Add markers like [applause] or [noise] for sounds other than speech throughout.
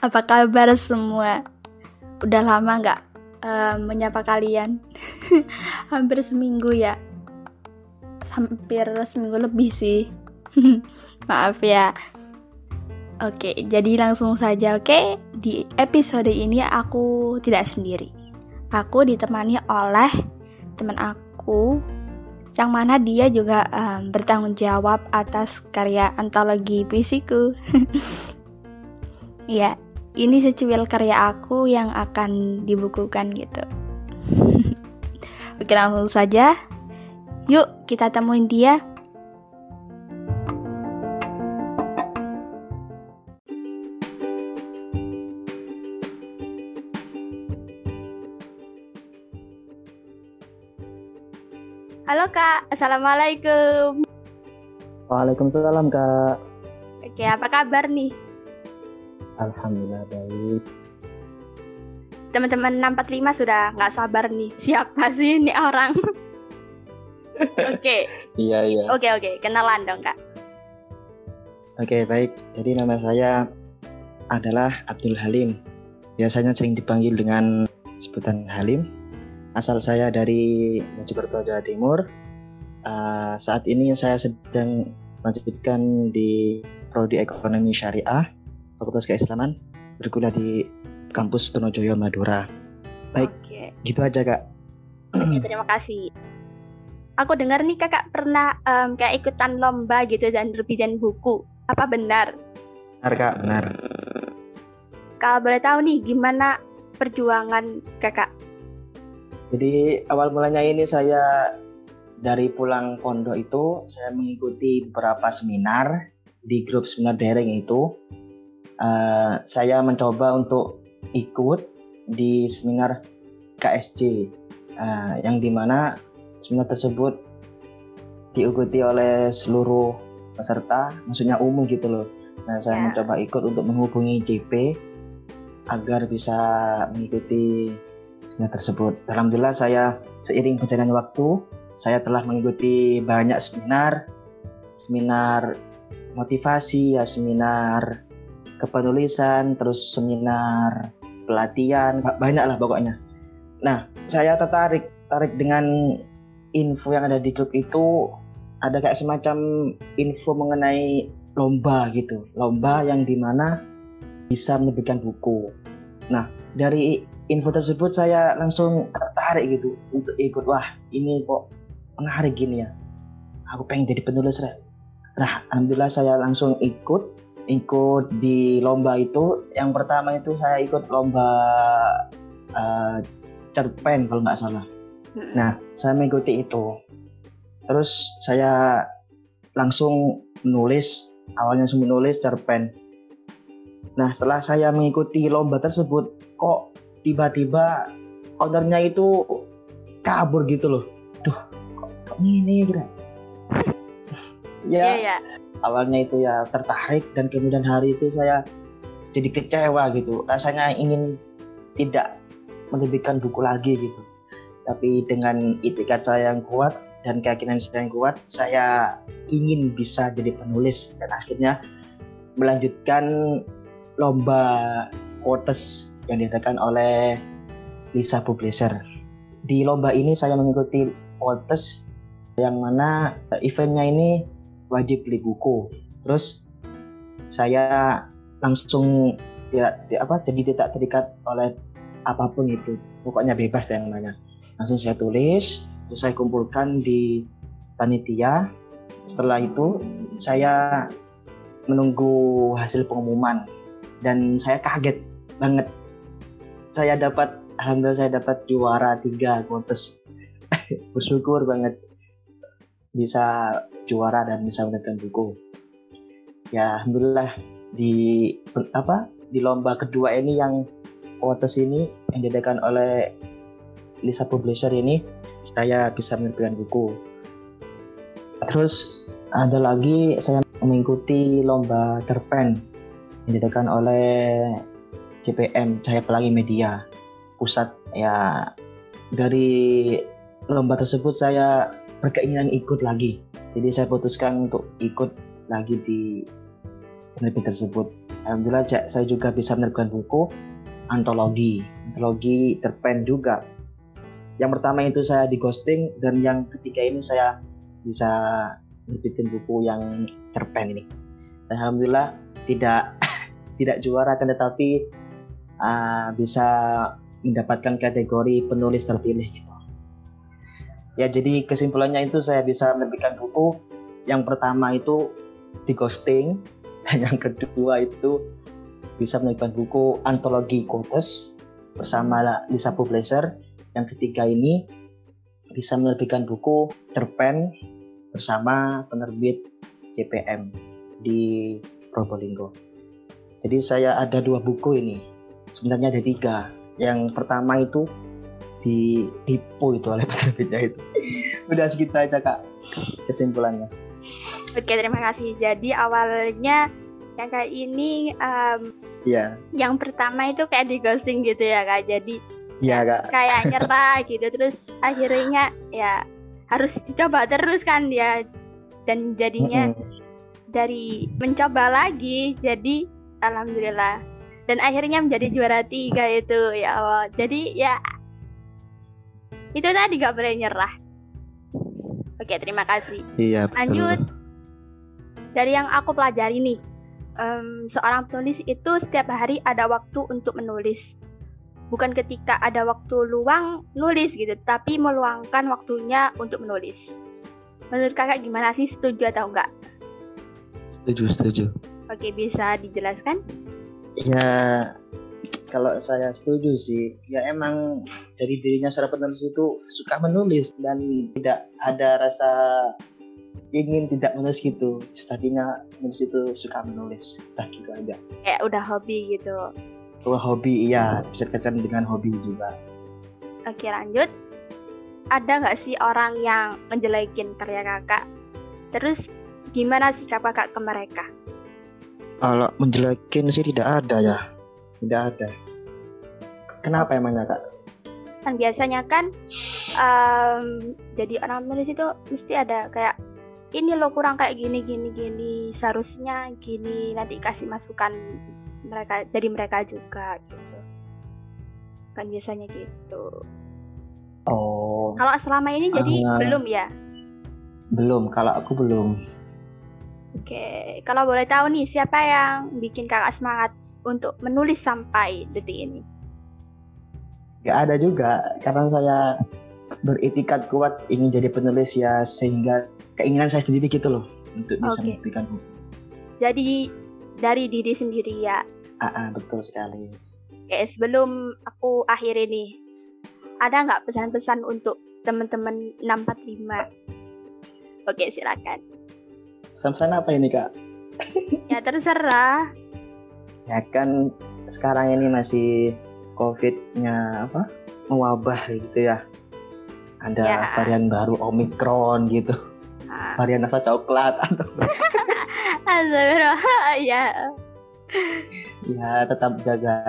Apa kabar semua? Udah lama nggak uh, menyapa kalian? [laughs] Hampir seminggu ya Hampir seminggu lebih sih [laughs] Maaf ya Oke, jadi langsung saja oke Di episode ini aku tidak sendiri Aku ditemani oleh teman aku yang mana dia juga um, bertanggung jawab atas karya antologi puisiku. [laughs] ya, ini secuil karya aku yang akan dibukukan gitu. [laughs] Oke, langsung saja. Yuk, kita temuin dia. Halo Kak, Assalamualaikum. Waalaikumsalam Kak. Oke, apa kabar nih? Alhamdulillah baik. Teman-teman 645 sudah nggak sabar nih. Siapa sih ini orang? [laughs] Oke. Iya, iya. Oke, oke. Kenalan dong, Kak. Oke, baik. Jadi nama saya adalah Abdul Halim. Biasanya sering dipanggil dengan sebutan Halim Asal saya dari Mojokerto, Jawa Timur. Uh, saat ini saya sedang melanjutkan di Prodi Ekonomi Syariah, Fakultas Keislaman, berkuliah di kampus Tonojoyo, Madura. Baik, Oke. gitu aja kak. Ya, terima kasih. Aku dengar nih kakak pernah um, kayak ikutan lomba gitu dan terbitan buku. Apa benar? Benar kak, benar. Kalau boleh tahu nih gimana perjuangan kakak jadi awal mulanya ini saya dari pulang pondok itu saya mengikuti beberapa seminar di grup seminar daring itu. Uh, saya mencoba untuk ikut di seminar KSC uh, eh, yang di mana seminar tersebut diikuti oleh seluruh peserta, maksudnya umum gitu loh. Nah saya yeah. mencoba ikut untuk menghubungi JP agar bisa mengikuti tersebut. Alhamdulillah saya seiring perjalanan waktu saya telah mengikuti banyak seminar, seminar motivasi, ya seminar kepenulisan, terus seminar pelatihan, banyak lah pokoknya. Nah, saya tertarik tarik dengan info yang ada di grup itu ada kayak semacam info mengenai lomba gitu, lomba yang di mana bisa menerbitkan buku. Nah, dari info tersebut saya langsung tertarik gitu untuk ikut. Wah ini kok menarik gini ya. Aku pengen jadi penulis rap nah alhamdulillah saya langsung ikut ikut di lomba itu yang pertama itu saya ikut lomba uh, cerpen kalau nggak salah hmm. nah saya mengikuti itu terus saya langsung menulis awalnya langsung menulis cerpen nah setelah saya mengikuti lomba tersebut kok tiba-tiba ownernya itu kabur gitu loh. Duh, kok, kok ini gitu. [laughs] ya, yeah, yeah. Awalnya itu ya tertarik dan kemudian hari itu saya jadi kecewa gitu. Rasanya ingin tidak menerbitkan buku lagi gitu. Tapi dengan itikat saya yang kuat dan keyakinan saya yang kuat, saya ingin bisa jadi penulis dan akhirnya melanjutkan lomba quotes yang diadakan oleh Lisa Publisher. Di lomba ini saya mengikuti kontes yang mana eventnya ini wajib beli buku. Terus saya langsung ya apa jadi tidak terikat oleh apa pun itu. Pokoknya bebas yang namanya. Langsung saya tulis, terus saya kumpulkan di panitia. Setelah itu saya menunggu hasil pengumuman dan saya kaget banget saya dapat alhamdulillah saya dapat juara tiga kontes [laughs] bersyukur banget bisa juara dan bisa mendapatkan buku ya alhamdulillah di apa di lomba kedua ini yang Quotes ini yang diadakan oleh Lisa Publisher ini saya bisa menerbitkan buku. Terus ada lagi saya mengikuti lomba terpen yang diadakan oleh CPM Cahaya Pelangi Media pusat ya dari lomba tersebut saya berkeinginan ikut lagi. Jadi saya putuskan untuk ikut lagi di penerbit tersebut. Alhamdulillah saya juga bisa menerbitkan buku antologi. Antologi terpen juga. Yang pertama itu saya di ghosting dan yang ketiga ini saya bisa nerbitin buku yang cerpen ini. Alhamdulillah tidak [laughs] tidak juara kan tetapi uh, bisa mendapatkan kategori penulis terpilih gitu ya jadi kesimpulannya itu saya bisa menerbitkan buku yang pertama itu di ghosting [laughs] dan yang kedua itu bisa menerbitkan buku antologi quotes bersama Lisa Publisher yang ketiga ini bisa menerbitkan buku cerpen bersama penerbit CPM di Probolinggo. Jadi saya ada dua buku ini. Sebenarnya ada tiga. Yang pertama itu ditipu itu oleh [laughs] penerbitnya itu. Udah segitu aja kak kesimpulannya. Oke terima kasih. Jadi awalnya yang kayak ini um, yeah. yang pertama itu kayak di ghosting gitu ya kak. Jadi Iya kak. Kayak [laughs] nyerah gitu terus akhirnya ya harus dicoba terus kan dia dan jadinya mm -hmm. dari mencoba lagi jadi alhamdulillah dan akhirnya menjadi juara tiga itu ya Allah. Jadi ya itu tadi gak boleh nyerah. Oke terima kasih. Iya. Betul. Lanjut dari yang aku pelajari nih. Um, seorang penulis itu setiap hari ada waktu untuk menulis bukan ketika ada waktu luang nulis gitu, tapi meluangkan waktunya untuk menulis. Menurut kakak gimana sih? Setuju atau enggak? Setuju, setuju. Oke, bisa dijelaskan? Ya, kalau saya setuju sih, ya emang jadi dirinya seorang penulis itu suka menulis dan tidak ada rasa ingin tidak menulis gitu. Tadinya menulis itu suka menulis, nah gitu aja. Kayak udah hobi gitu. Oh, hobi iya bisa dikaitkan dengan hobi juga. Oke lanjut. Ada nggak sih orang yang menjelekin karya kakak? Terus gimana sih kakak ke mereka? Kalau menjelekin sih tidak ada ya, tidak ada. Kenapa emangnya kak? Kan biasanya kan um, jadi orang menulis itu mesti ada kayak ini lo kurang kayak gini gini gini seharusnya gini nanti kasih masukan mereka dari mereka juga gitu. Kan biasanya gitu. Oh. Kalau selama ini jadi uh, belum ya? Belum kalau aku belum. Oke kalau boleh tahu nih siapa yang bikin kakak semangat untuk menulis sampai detik ini Gak ada juga karena saya beritikat kuat ingin jadi penulis ya sehingga keinginan saya sendiri gitu loh untuk bisa okay. memberikan buku. Jadi dari diri sendiri ya. Ah, ah betul sekali. Oke, sebelum aku akhir ini, ada nggak pesan-pesan untuk teman-teman 645? Oke, silakan. Pesan-pesan apa ini, Kak? ya terserah. Ya kan sekarang ini masih COVID-nya apa? Mewabah gitu ya. Ada ya. varian baru Omikron gitu. Ah. Varian rasa coklat atau [laughs] [laughs] ya. Ya, tetap jaga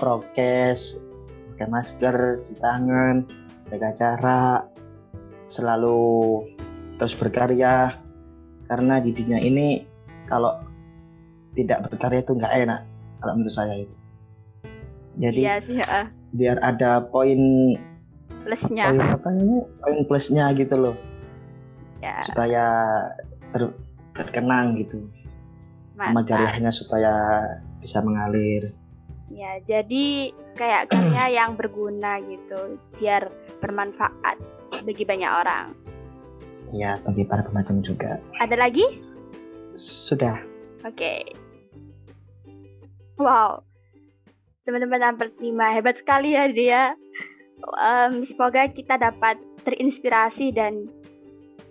prokes, pakai masker, cuci tangan, jaga jarak, selalu terus berkarya. Karena di dunia ini kalau tidak berkarya itu nggak enak kalau menurut saya itu. Jadi iya sih, uh. biar ada poin plusnya. Poin apa ini? Poin plusnya gitu loh. Ya. Supaya ter, terkenang gitu sama jariahnya supaya bisa mengalir ya jadi kayak karya [clears throat] yang berguna gitu biar bermanfaat bagi banyak orang ya bagi para pembaca juga ada lagi sudah oke okay. Wow teman-teman hampir lima hebat sekali ya dia um, semoga kita dapat terinspirasi dan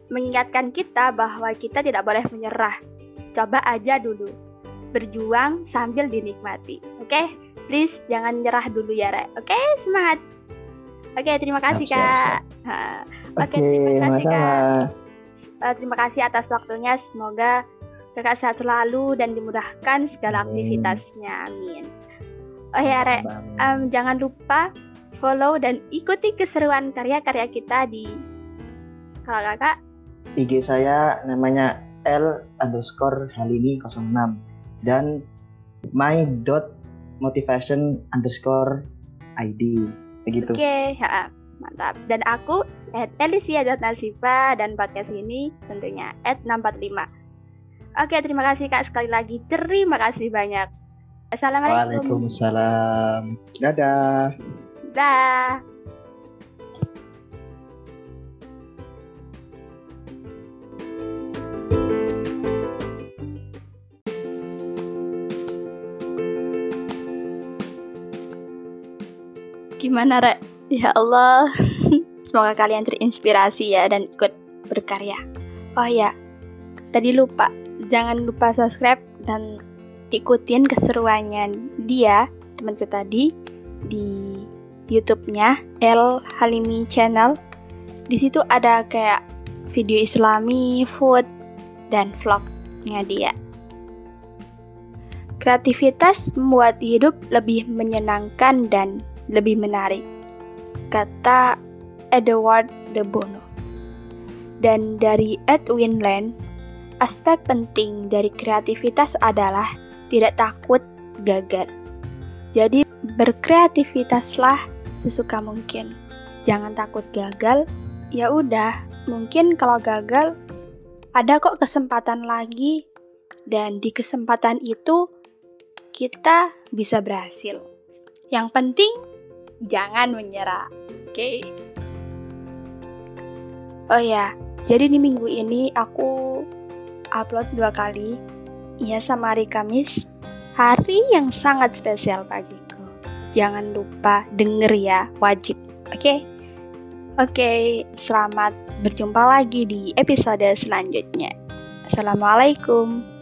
mengingatkan kita bahwa kita tidak boleh menyerah. Coba aja dulu. berjuang sambil dinikmati. Oke, okay? please jangan nyerah dulu ya, Re. Oke, okay? semangat. Oke, okay, terima kasih siap, Kak. Siap, siap. Oke, okay, terima kasih Kak. Uh, terima kasih atas waktunya. Semoga Kakak sehat selalu dan dimudahkan segala Amin. aktivitasnya. Amin. Oh ya, Re, um, jangan lupa follow dan ikuti keseruan karya-karya kita di kalau kakak IG saya namanya L underscore Halini 06 dan my dot motivation underscore ID begitu. Oke, okay, ya, mantap. Dan aku at Alicia Nasifa dan podcast ini tentunya at 645. Oke, terima kasih Kak sekali lagi. Terima kasih banyak. Assalamualaikum. Waalaikumsalam. Dadah. Dah. Gimana, Rek? Ya Allah. [laughs] Semoga kalian terinspirasi ya dan ikut berkarya. Oh ya, tadi lupa. Jangan lupa subscribe dan ikutin keseruannya dia temanku tadi di YouTube-nya El Halimi Channel. Di situ ada kayak video Islami, food, dan vlognya dia. Kreativitas membuat hidup lebih menyenangkan dan lebih menarik, kata Edward de Bono. Dan dari Edwin Land, aspek penting dari kreativitas adalah tidak takut gagal. Jadi berkreativitaslah sesuka mungkin. Jangan takut gagal. Ya udah, mungkin kalau gagal ada kok kesempatan lagi dan di kesempatan itu kita bisa berhasil. Yang penting jangan menyerah. Oke. Okay? Oh ya, jadi di minggu ini aku upload dua kali Iya sama hari Kamis, hari yang sangat spesial bagiku. Jangan lupa denger ya, wajib. Oke? Okay? Oke, okay, selamat berjumpa lagi di episode selanjutnya. Assalamualaikum.